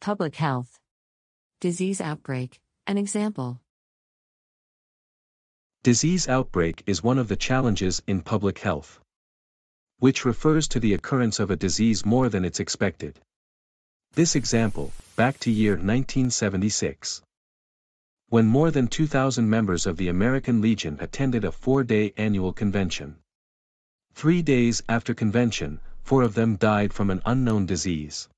Public health. Disease outbreak. An example. Disease outbreak is one of the challenges in public health, which refers to the occurrence of a disease more than it's expected. This example, back to year 1976. When more than 2,000 members of the American Legion attended a four-day annual convention. Three days after convention, four of them died from an unknown disease.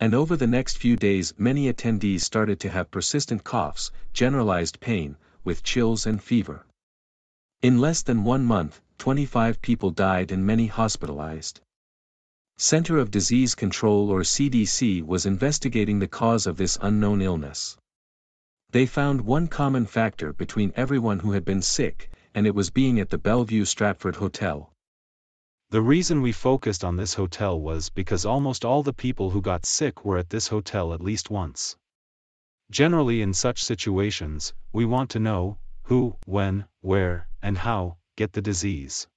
And over the next few days many attendees started to have persistent coughs, generalized pain, with chills and fever. In less than one month, 25 people died and many hospitalized. Center of Disease Control or CDC was investigating the cause of this unknown illness. They found one common factor between everyone who had been sick, and it was being at the Bellevue Stratford Hotel. The reason we focused on this hotel was because almost all the people who got sick were at this hotel at least once. Generally in such situations, we want to know, who, when, where, and how, get the disease.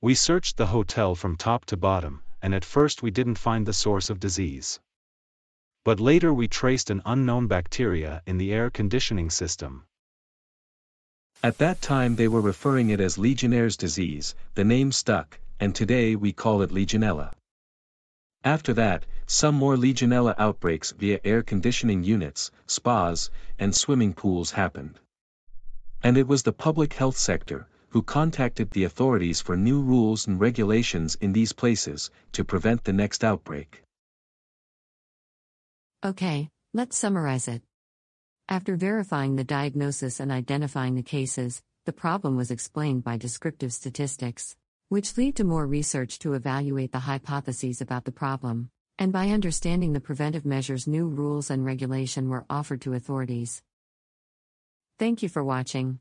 We searched the hotel from top to bottom, and at first we didn't find the source of disease. But later we traced an unknown bacteria in the air conditioning system. At that time they were referring it as Legionnaire's disease, the name stuck, and today we call it Legionella. After that, some more Legionella outbreaks via air conditioning units, spas, and swimming pools happened. And it was the public health sector, who contacted the authorities for new rules and regulations in these places to prevent the next outbreak. Okay, let's summarize it. After verifying the diagnosis and identifying the cases, the problem was explained by descriptive statistics, which lead to more research to evaluate the hypotheses about the problem, and by understanding the preventive measures, new rules and regulation were offered to authorities. Thank you for watching.